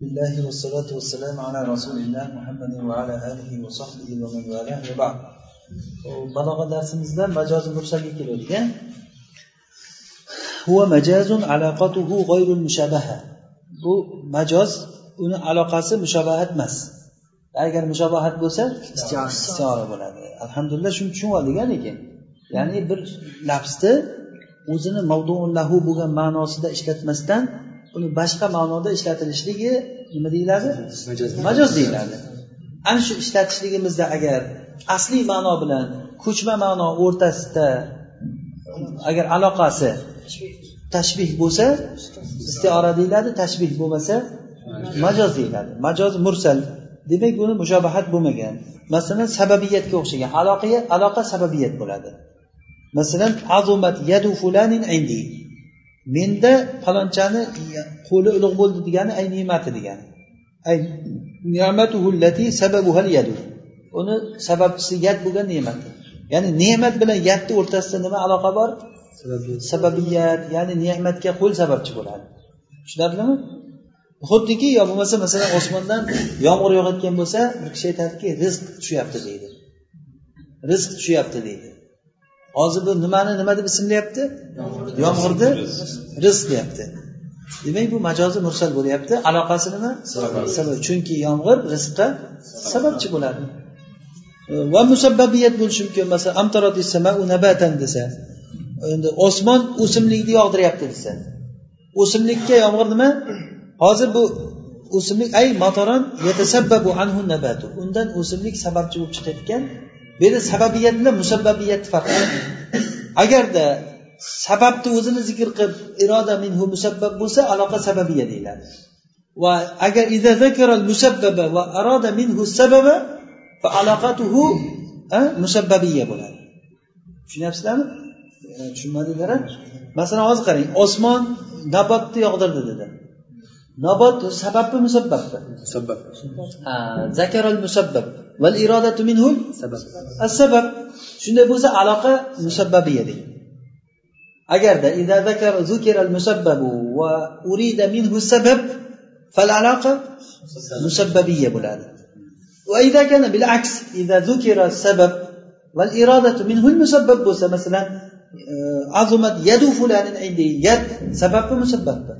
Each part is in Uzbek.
بالله والصلاة والسلام على رسول الله محمد وعلى آله وصحبه ومن والاه وبعد balog'a darsimizda majozi mursalga keladigan huwa majazun alaqatuhu g'oyrul mushabaha bu majoz uni aloqasi mushobahat emas agar mushobahat bo'lsa istiora bo'ladi alhamdulillah shuni tushunib oldik lekin ya'ni bir lafzni o'zini mavduullahu bo'lgan ma'nosida ishlatmasdan uni boshqa ma'noda ishlatilishligi nima deyiladi? Majoz deyiladi. Ana shu ishlatishligimizda agar asliy ma'no bilan ko'chma ma'no o'rtasida agar aloqasi tashbih bo'lsa istiora deyiladi tashbih bo'lmasa majoz deyiladi. Majoz mursal. Demak buni mushobahat bo'lmagan. Masalan sababiyatga o'xshagan. Aloqa aloqa sababiyat bo'ladi. Masalan azumat yadu fulanin indi menda falonchani qo'li ulug' bo'ldi degani ay ne'mati degani. Ay uni sababchisi yad bo'lgan ne'mat. Ya'ni ne'mat bilan yadni o'rtasida nima aloqa bor? Sababiyat ya'ni ne'matga qo'l sababchi bo'ladi. Tushunarlimi? Xuddiki yo bo'lmasa masalan osmondan yomg'ir yog'ayotgan bo'lsa bir kishi aytadiki rizq tushyapti deydi. Rizq tushyapti deydi hozir bu nimani nima deb ismlayapti? Yomg'irni rizq deyapti. Demak bu majozi mursal bo'lyapti. Aloqasi nima? Sabab chunki yomg'ir rizqqa sababchi bo'ladi. Va musabbabiyat bo'lishi mumkin. Masalan desa endi osmon o'simlikni yog'diryapti desa. O'simlikka yomg'ir nima? Hozir bu o'simlik ay matoron anhu nabatu. Undan o'simlik sababchi bo'lib chiqayotgan bu yerda sababiyat bilan musabbabiyatni farqi agarda sababni o'zini zikr qilib iroda minhu musabbab bo'lsa aloqa sababiya deyiladi. Va agar musabbaba va aroda minhu sababa fa aloqatuhu musabbabiya bo'ladi. Tushunyapsizlarmi? Tushunmadinglar masalan hozir qarang osmon nabotni yog'dirdi dedi. Nabot sababmi musabbabmi musabbab. Zakaral musabbab والإرادة منه السبب السبب شنو بوزة علاقة مسببية دي. أجرد إذا ذكر ذكر المسبب وأريد منه السبب فالعلاقة مسببية بلادة وإذا كان بالعكس إذا ذكر السبب والإرادة منه المسبب بوزة مثلا آه، عظمت يد فلان عندي يد سبب مسبب.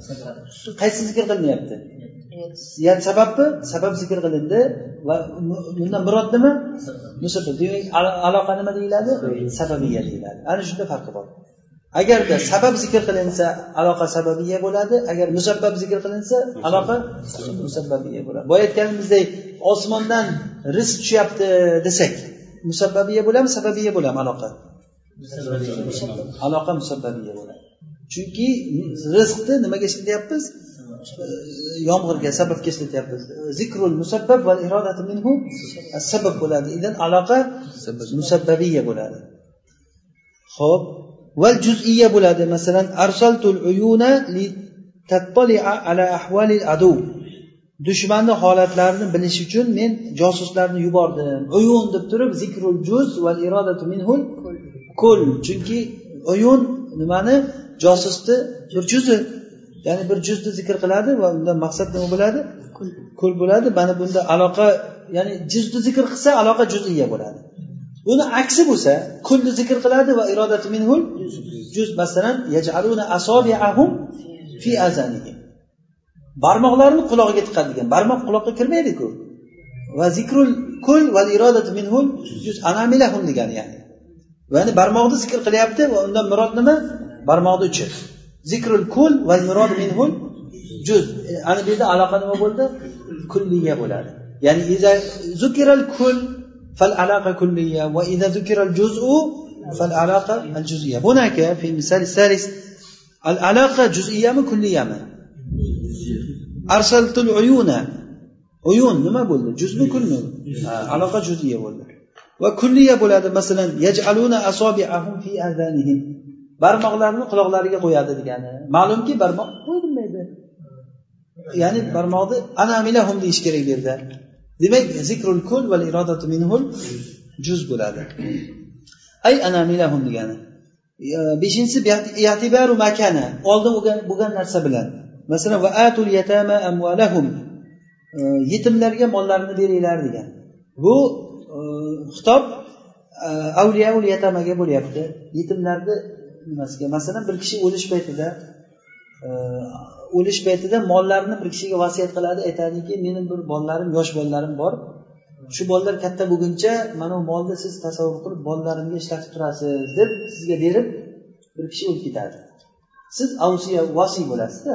قيس ذكر yad sababmi sabab zikr qilindi va bundan murod nima? Musabbab demak aloqa nima deyiladi? Sababiya deyiladi. Ana shunda farqi bor. Agarda sabab zikr qilinsa aloqa sababiya bo'ladi. Agar musabbab zikr qilinsa aloqa musabbabiya bo'ladi. Boya aytganimizdek osmondan rizq tushyapti desak musabbabiya bo'ladimi sababiya bo'ladimi aloqa? Aloqa musabbabiya bo'ladi. Chunki rizqni nimaga ishlatyapmiz yomg'irga sababga ishlatyapmiz zikrul musabbab va irodatu minhu sabab bo'ladi. Idan aloqa musabbabiya bo'ladi. Ho'p val juziya bo'ladi. Masalan arsaltul uyuna li tattali'a ala ahvalil adu. Dushmanni holatlarini bilish uchun men josuslarni yubordim. Uyun deb turib zikrul juz va irodatu minhul kul. Chunki uyun nimani? Josusni bir juzi. Ya'ni bir juzni zikr qiladi va undan maqsad nima bo'ladi? Kul. Bo'ladi. Mana bunda aloqa ya'ni juzni zikr qilsa aloqa juziya bo'ladi. Uni aksi bo'lsa kulni zikr qiladi va irodati minhul juz masalan yajaluna asobiahum fi azanihim. Barmoqlarini qulog'iga tiqadigan barmoq quloqqa kirmaydiku. Va zikrul kul va irodati minhul juz anamilahum degani ya'ni. Ya'ni barmoqni zikr qilyapti va undan murod nima? Barmoqni uchi zikrul kul va murod minhul juz ana bu yerda aloqa nima bo'ldi kulliya bo'ladi ya'ni zukiral kul فالعلاقة كلية وإذا ذكر الجزء فالعلاقة الجزئية هناك في المثال الثالث العلاقة جزئية من كلية من أرسلت العيون عيون نما بقول جزء كل علاقة جزئية ولا وكلية bo'ladi masalan يجعلون أصابعهم في آذانهم barmoqlarini quloqlariga qo'yadi degani. Ma'lumki barmoq qo'yilmaydi ya'ni barmoqni anamilahum deyish kerak bu yerda. Demak zikrul kul va irodatu minhul juz bo'ladi. Ay anamilahum degani. Beshinchisi yatibaru makana oldin bo'lgan narsa bilan. Masalan va atul yatama amvalahum e, yetimlarga mollarini beringlar degan bu e, xitob e, avliyaul yatamaga bo'lyapti. Yetimlarni nimasiga masalan bir kishi o'lish paytida e, o'lish paytida mollarini bir kishiga vasiyat qiladi aytadiki meni bir bolalarim yosh bolalarim bor. Shu bolalar katta bo'lguncha mana bu molni siz tasavvur qilib bolalarimga ishlatib turasiz deb sizga berib bir kishi o'lib ketadi. Siz avsiya vosiy bo'lasizda.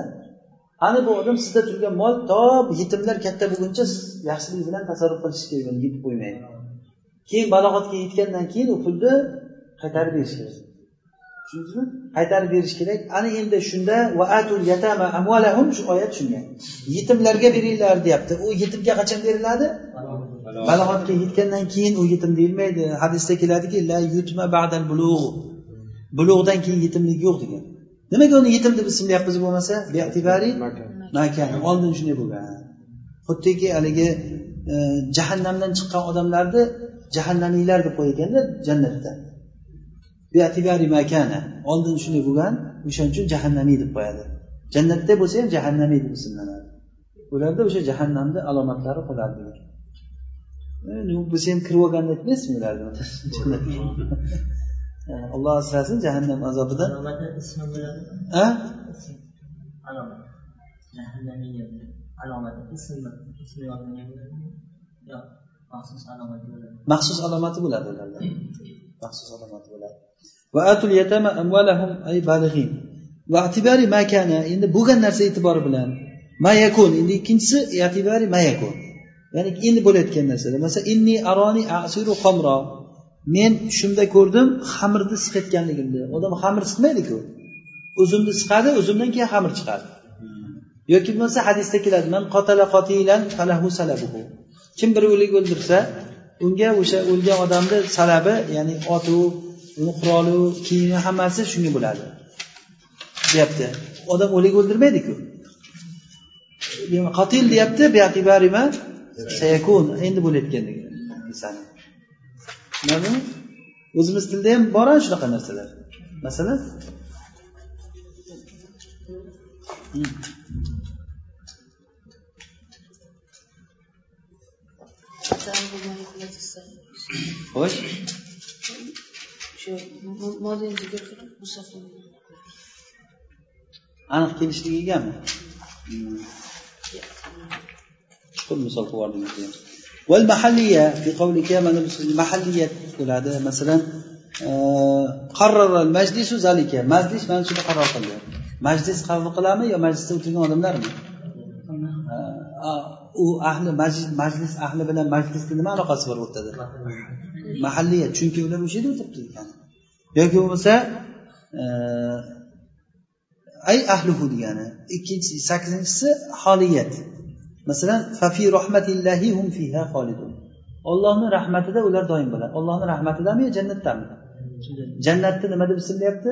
Ana bu odam sizda turgan mol to yetimlar katta bo'lguncha siz yaxshilik bilan tasarruf qilish kerak uni yetib qo'ymaydi keyin balog'atga yetgandan keyin u pulni qaytarib berish kerak tushundingizmi qaytarib berish kerak. Ana endi shunda shu oyat shunga yetimlarga beringlar deyapti. U yetimga qachon beriladi? Balog'atga. Yetgandan keyin u yetim deyilmaydi. Hadisda keladiki la yutma ba'dal bulug' bulug'dan keyin yetimlik yo'q degan. Nimaga uni yetim deb ismlayapmiz bo'lmasa? Makan oldin shunday bo'lgan. Xuddiki haligi e, jahannamdan chiqqan odamlarni jahannamiylar deb qo'yilganda jannatda oldin shunday bo'lgan o'shaning uchun jahannamiy deb qo'yadi. Jannatda bo'lsa ham jahannamiy deb ismlanadi. Ularda o'sha jahannamni alomatlari qoladi biz ham kirib olganini aytmaysizmi ularni? Alloh asrasin jahannam azobidan. Maxsus alomati bo'ladi ularda. Maxsus alomati bo'ladi va atul yatama amvalahum ay balighin. Va atibari makana endi bo'lgan narsa e'tibori bilan mayakun endi ikkinchisi yatibari mayakun ya'ni endi bo'layotgan narsada masalan inni aroni asiru qomro men tushimda ko'rdim xamirni siqayotganligimni odam xamir siqmaydiku. Uzumni siqadi uzumdan keyin xamir chiqadi. Yoki bo'lmasa hadisda keladi man qotala qotilan falahu salabuhu. Kim bir o'lik o'ldirsa unga o'sha o'lgan odamni salabi ya'ni otu quroli kiyimi hammasi shunga bo'ladi. Deyapti. Odam o'lik o'ldirmaydiku. Qotil deyapti sayakun endi bo'layotgan tushunarlimi o'zimiz tilda ham bor shunaqa narsalar. Masalan xo'sh aniq kelishligigami chuqur misol qilib yubordingiz والمحلية في قولك mana mahalliyat bo'ladi masalan qarrara majlisu zalika majlis mana shuni qaror qildi majlis qabul qiladimi yo majlisda o'tirgan odamlarmi u ahli majlis majlis ahli bilan majlisni nima aloqasi bor o'rtada Mahalliyat chunki ular o'sha yerda o'tiribdi degani yoki bo'lmasa e, ay ahluhu degani ikkinchisi sakkizinchisi holiyat. Masalan fafi rahmatillahi hum fiha xolidun. Ollohni rahmatida ular doim bo'ladi. Ollohni rahmatidami yo jannatdami? Jannatni nima deb ismlayapti?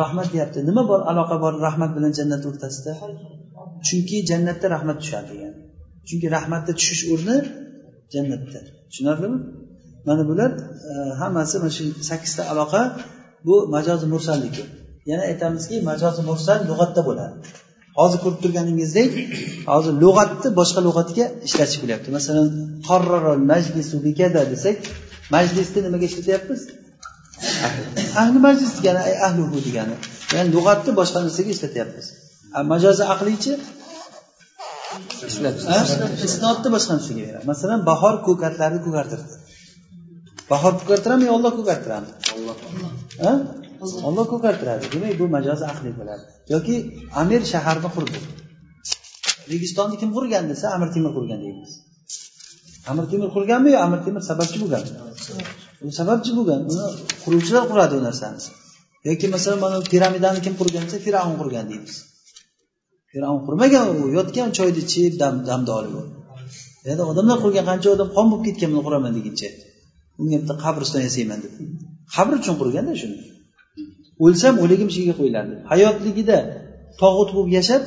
Rahmat deyapti. Nima bor aloqa bor rahmat bilan jannat o'rtasida? Chunki jannatda rahmat tushadi degan. Chunki rahmatda tushish o'rni jannatda. Tushunarlimi? Mana bular e, hammasi mana shu sakkizta aloqa bu majozi mursalliki yana aytamizki majozi mursal lug'atda bo'ladi. Hozir ko'rib turganingizdek hozir lug'atni boshqa lug'atga ishlatish bo'lyapti. Masalan majlisu bikada desak majlisni nimaga ishlatyapmiz? Ahli majlis degani ahluhu degani. Ya'ni lug'atni boshqa narsaga ishlatyapmiz. Majozi aqliychi? Isnodni boshqa narsaga beradi. Masalan bahor ko'katlarni ko'kartirdi bahor ko'kartiradimi yo olloh ko'kartiradimi olloh ko'kartiradi. Demak bu majozi aqliy bo'ladi. Yoki amir shaharni qurdi. Registonni kim qurgan desa amir temur qurgan deymiz. Amir temur qurganmi yo amir temur sababchi bo'lganmi u sababchi bo'lgan. Uni quruvchilar quradi u narsani. Yoki masalan mana piramidani kim qurgan desa fir'avn qurgan deymiz. Fir'avn qurmagan u yotgan choyni ichib dam damni olib odamlar qurgan qancha odam qon bo'lib ketgan buni quraman deguncha unga bitta qabriston yasayman deb. Qabr uchun qurganda shuni. O'lsam o'ligim shu yerga qo'yiladi. Hayotligida tog'ut bo'lib yashab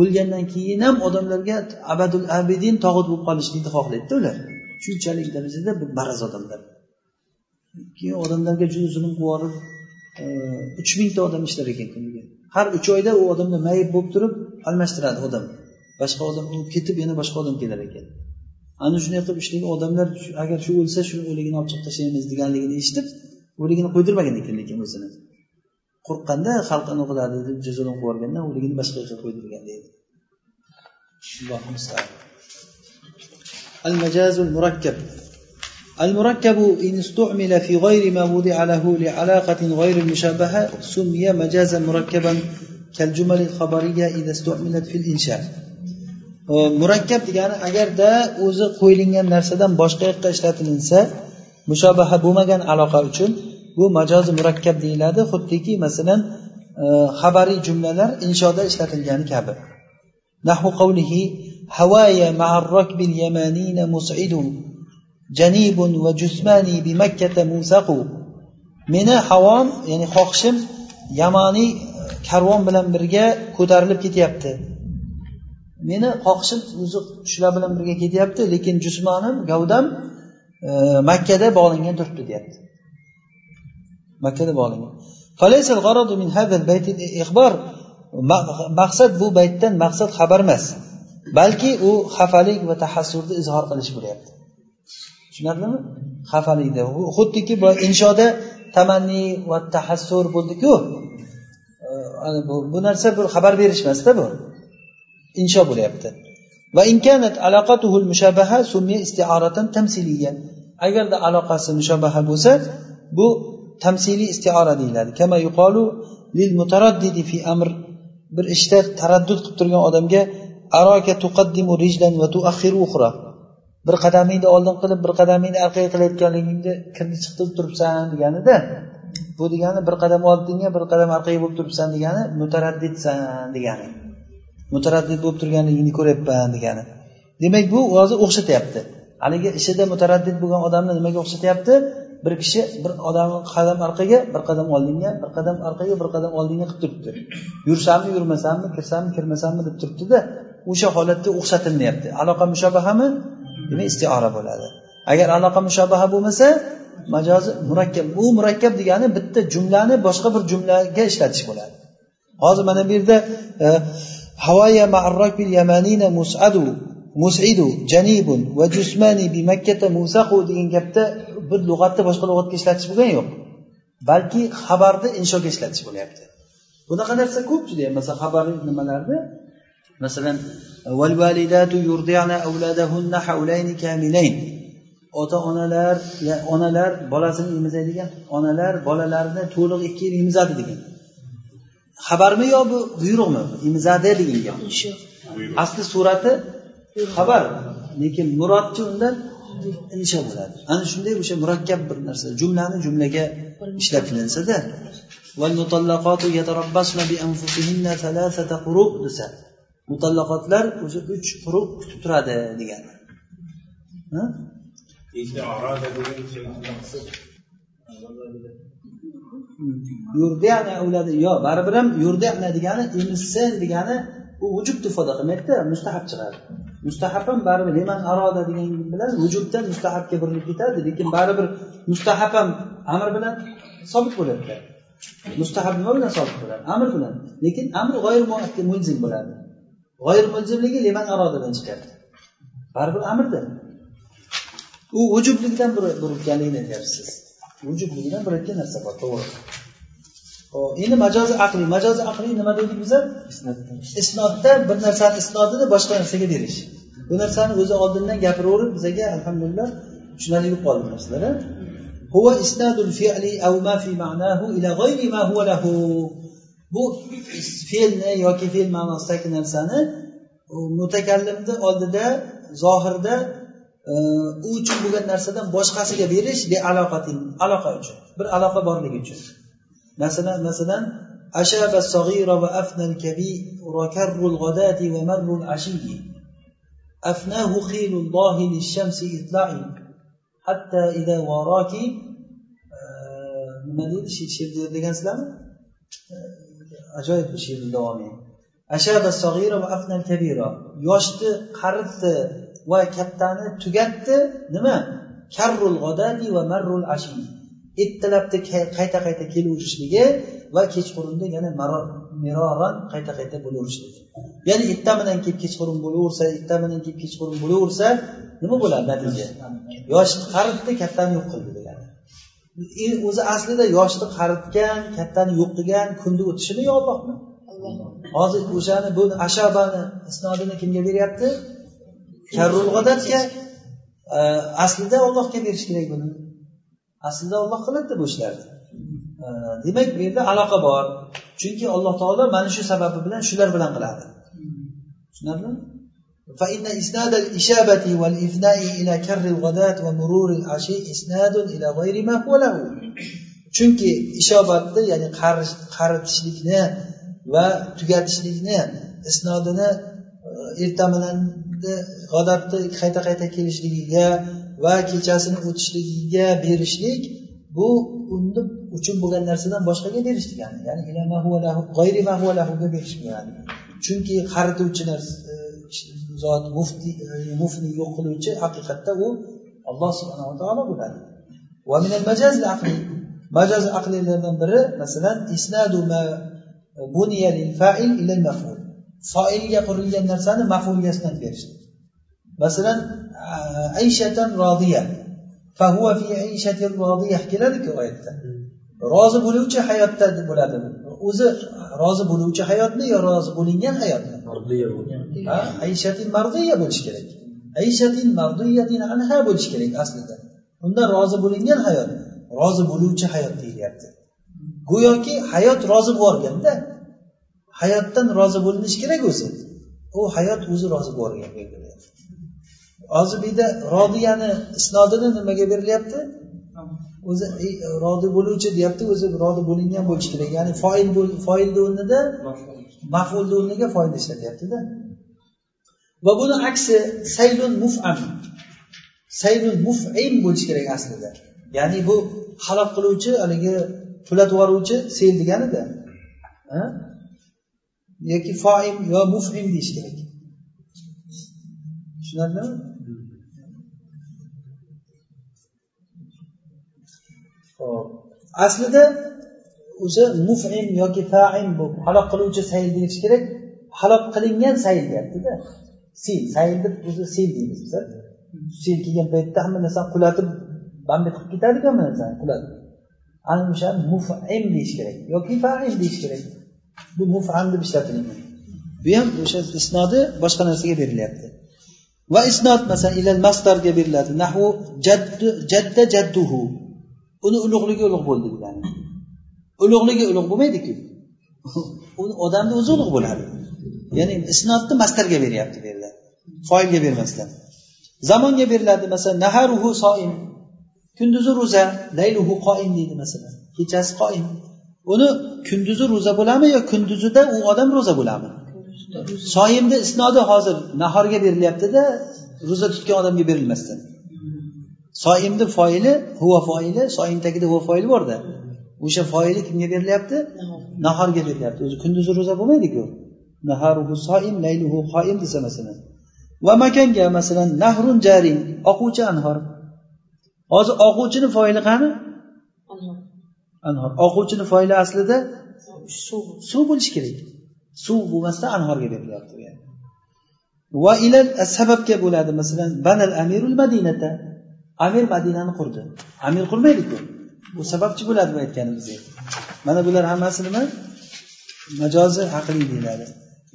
o'lgandan keyin ham odamlarga abadul abidin tog'ut bo'lib qolishlikni xohlaydida ular. Shunchalik darajada maraz odamlar. Keyin odamlarga juda zulm qilib yuborib e, uch mingta odam ishlar ekan kuniga har uch oyda u odamlar mayib bo'lib turib almashtiradi odam. Boshqa odam o'lib ketib yana boshqa odam kelar ekan. ana shunday qilib ishlagan odamlar agar shu o'lsa shuni o'ligini olib chiqib tashlaymiz deganligini eshitib o'ligini qo'ydirmagan ekan lekin o'zini qo'rqqanda xalq anaqa qiladi deb jazolab qo'yib yuborgandan o'ligini boshqa yoqqa qo'ydirgan deydi المجاز المركب المركب إن استعمل في غير ما وضع له لعلاقة غير المشابهة سمي مجازا مركبا كالجمل الخبرية إذا استعملت في الإنشاء murakkab degani agarda o'zi qo'yilgan narsadan boshqa yoqqa ishlatilinsa mushobaha bo'lmagan aloqa uchun bu majozi murakkab deyiladi. Xuddiki masalan e, xabariy jumlalar inshoda ishlatilgani kabi. Nahu qavlihi havaya ma'arrakbil yamanina mus'idu janibun va jusmani bi makkata musaqu. Meni havom ya'ni xohishim yamaniy karvon bilan birga ko'tarilib ketyapti. Meni xohishim o'zi shular bilan birga ketyapti lekin jismonim gavdam e, makkada bog'langan turibdi deyapti. Makkada bog'langan. Maqsad bu baytdan maqsad xabar emas balki u xafalik va tahassurni izhor qilish bo'lyapti. Tushunarlimi? Xafalikda xuddiki inshoda tamanni va tahassur bo'ldiku e, bu narsa bir xabar berish emasda bu. Insho bo'lyapti. Va inkanat aloqatuhul mushabaha summiya istioratan tamsiliya agarda aloqasi mushabaha bo'lsa bu tamsiliy istiora deyiladi. Kama yuqolu lil mutaraddidi fi amr. Bir ishda taraddud qilib turgan odamga aroka tuqaddimu rijlan va tuaxiru ukhra bir qadamingni oldin qilib bir qadamingni orqaga qilayotganligingni kirni chiqtirib turibsan deganida bu degani bir qadam oldinga bir qadam orqaga bo'lib turibsan degani mutaraddidsan degani. Mutaraddid bo'lib turganligingni ko'ryapman degani. Demak bu hozir o'xshatyapti. Haligi ishida mutaraddid bo'lgan odamni nimaga o'xshatyapti? Bir kishi bir odamni qadam orqaga bir qadam oldinga bir qadam orqaga bir qadam oldinga qilib turibdi. Yursammi yurmasammi kirsammi kirmasammi deb turibdida o'sha holatda o'xshatilyapti aloqa mushobahami demak istiora bo'ladi. Agar aloqa mushobaha bo'lmasa majozi murakkab. Bu murakkab degani bitta jumlani boshqa bir jumlaga ishlatish bo'ladi. Hozir mana bu yerda e, e, havaya ma'arrakbil yamanina mus'adu mus'idu janibun va jusmani bi makkata musaqu degan gapda bir lug'atda boshqa lug'atga ishlatish bo'lgani yo'q. Balki xabarni inshoga ishlatish bo'lyapti. Bunaqa narsa ko'p judayam. Masalan xabarli nimalarni? Masalan ota onalar onalar bolasini emizadigan onalar bolalarini to'liq ikki yil emizadi degan. Xabarmi yo bu buyruqmi? Imzada degan gap asli surati xabar lekin murodchi undan insho bo'ladi. Ana shunday o'sha murakkab bir narsa jumlani jumlaga ishlatilinsa-da desa mutallaqotlar o'sha uch quruq kutib turadi degani Hmm. yurdiana o'ladi yo baribir ham yurdiana degani emizsin degani u vujudni ifoda qilmaydida mustahab chiqadi. Mustahab ham baribir liman aroda degan bilan vujuddan mustahabga burilib ketadi lekin baribir mustahab ham amr bilan sobit bo'ladida mustahab nima bilan sobit bo'ladi? Amr bilan. Lekin amr g'oyir mulzim bo'ladi. G'oyir mulzimligi liman arodadan chiqadi baribir amrda u vujubligidan burilganligini aytyapsiz. vujubligidan burilgan narsa bor to'g'ri hop endi majozi aqliy majozi aqliy nima dedik biza isnodda bir narsani isnodini boshqa narsaga berish bu narsani o'zi oldindan gapiraverib bizaga alhamdulillah tushunarli bo'lib qoldi narsalar هو إسناد الفعل أو ما في معناه إلى غير ما هو له bu fe'lni yoki fe'l ma'nosidagi narsani mutakallimni oldida zohirda u uchun bo'lgan narsadan boshqasiga berish aloqa uchun bir aloqa borligi uchun masalan masalan أشاب الصغير وأفنى الكبير وكر الغداة ومر العشي أفناه خيل الله للشمس إطلاعي حتى إذا وراك nima deydi she'r degansizlarmi ajoyib she'rni davomi ashaba sag'ira va afnal kabira yoshni qaritdi va kattani tugatdi. Nima? Karrul g'odati va marrul ashi. Ertalabda qayta qayta kelaverishligi va kechqurunda yana miroran qayta qayta bo'laverishlik ya'ni ertami bilan kelib kechqurun bo'laversa ertami bilan kelib kechqurun bo'laversa nima bo'ladi natija? Yoshni qaritdi kattani yo'q qildi degani o'zi aslida yoshni qaritgan kattani yo'q qilgan kunni o'tishimi yo allohmi hozir o'shani bu ashabani isnodini kimga beryapti karrul g'odatga aslida ollohga berish kerak buni aslida olloh qiladida bu ishlarni demak bu yerda aloqa bor chunki alloh taolo mana shu sababi bilan shular bilan qiladi tushunarlimi فإن إسناد الإشابة والإفناء إلى كر الغداة ومرور العشي إسناد إلى غير ما هو له chunki ishobatni ya'ni qaritishlikni va tugatishlikni isnodini erta bilan g'odatni qayta qayta kelishligiga va kechasini o'tishligiga berishlik bu uni uchun bo'lgan narsadan boshqaga berish degani ya'ni berish degani chunki qarituvchi e, zot mufti e, mufni yo'q qiluvchi haqiqatda u alloh subhanava taolo bo'ladi. Majaz aqlilardan biri masalan isnadu ma buniya lil fa'il ila al maf'ul foilga qurilgan narsani mafulga isnat berishdi. Masalan ayshatan rodiya. Fahuva fi ayshatin rodiya keladiku oyatda. Rozi bo'luvchi hayotda bo'ladi. O'zi rozi bo'luvchi hayotmi yo rozi bo'lingan hayotmi ayshatin mardiya bo'lishi kerak. Ayshatin mardiyatin anha bo'lishi kerak aslida. Undan rozi bo'lingan hayot rozi bo'luvchi hayot deyilyapti go'yoki hayot rozi bo'lganda hayotdan rozi bo'linish kerak o'zi. U hayot o'zi rozi bo'lgan hozir bu yerda rodiyani isnodini nimaga berilyapti? O'zi rozi bo'luvchi deyapti o'zi rozi bo'lingan bo'lishi kerak. Ya'ni foil foilni o'rnida mafulni o'rniga foil ishlatyaptida va buni aksi saylun mufam saylun mufim bo'lishi kerak aslida. Ya'ni bu halok qiluvchi haligi tulatib yuboruvchi sel deganida. Yoki foim yo mufim deyish kerak. Tushunarlimi? Hop aslida o'sha mufim yoki faim bu halok qiluvchi sayl deyish kerak. Halok qilingan sayl deyaptida. Sil sayl deb o'zi sil deymiz biz sel kelgan paytda hamma narsani qulatib bambet qilib ketadiku hamma narsani qulatib ana o'sha mufim deyish kerak yoki faim deyish kerak. Bu mufam deb ishlatilgan bu ham o'sha isnodi boshqa narsaga berilyapti. Va isnod masalan ilal mastarga beriladi. Nahu jadda jadduhu. Uni ulug'ligi ulug' bo'ldi degani. Ulug'ligi ulug' bo'lmaydiku uni odamni o'zi ulug' bo'ladi. Ya'ni isnodni mastarga beryapti bu yerda. Foilga bermasdan. Zamonga beriladi masalan naharuhu soim. Kunduzi ro'za layluhu qoim deydi masalan. Kechasi qoim. Uni kunduzi ro'za bo'ladimi yo kunduzida u odam ro'za bo'ladimi soyimni isnodi hozir nahorga berilyaptida ro'za tutgan odamga berilmasdan soimni foili huva foili soim tagida huva foili borda. O'sha foili kimga berilyapti? Nahorga berilyapti. O'zi kunduzi ro'za bo'lmaydiku. Naharuhu soim layluhu qoim desa masalan. Va makanga masalan nahrun jarin oquvchi anhor. Hozir oquvchini foili qani anhor. Oquvchini foili aslida suv. suv bo'lishi kerak. Suv bo'lmasdan anhorga berilyapti va ilal sababga bo'ladi. Masalan banal amirul madinata. Amir madinani qurdi. Amir qurmaydiku bu. Sababchi bo'ladi bu aytganimizga mana bular hammasi nima? Majozi aqliy deyiladi.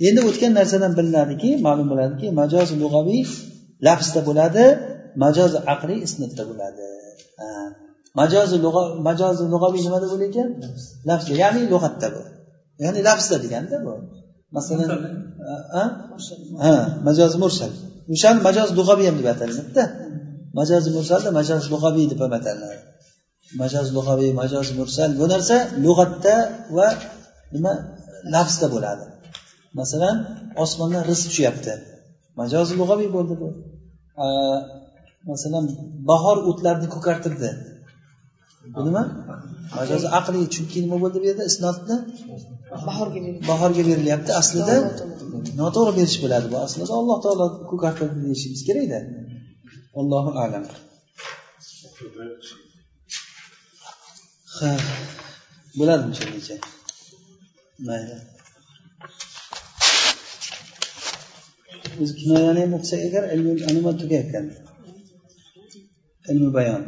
Endi o'tgan narsadan bilinadiki ma'lum bo'ladiki majoz lug'aviy lafzda bo'ladi majoz aqliy isnatda bo'ladi majozi majozi lug'aviy nimada bo'lar ekan lafzda ya'ni lug'atda bu ya'ni lafzda deganda bu. Masalan ha majozi mursal. O'shani majoz lug'aviy ham deb atalinadida majozi mursalda majoz lug'aviy deb ham atalinadi majoz lug'aviy majoz mursal. Bu narsa lug'atda va nima? Lafzda bo'ladi. Masalan osmondan rizq tushyapti. Majozi lug'aviy bo'ldi bu. Masalan bahor o'tlarni ko'kartirdi bu nima? Majozi aqliy chunki nima bo'ldi bu yerda? Isnodni bahorga berilyapti. Aslida noto'g'ri berish bo'ladi bu aslida. Alloh taolo ko'kartirdi deyishimiz kerakda allohu alam. Bo'ladimi shungacha? Mayli. O'zi kinoyani ham o'qisak agar ilmi tugayotgan ilmi bayon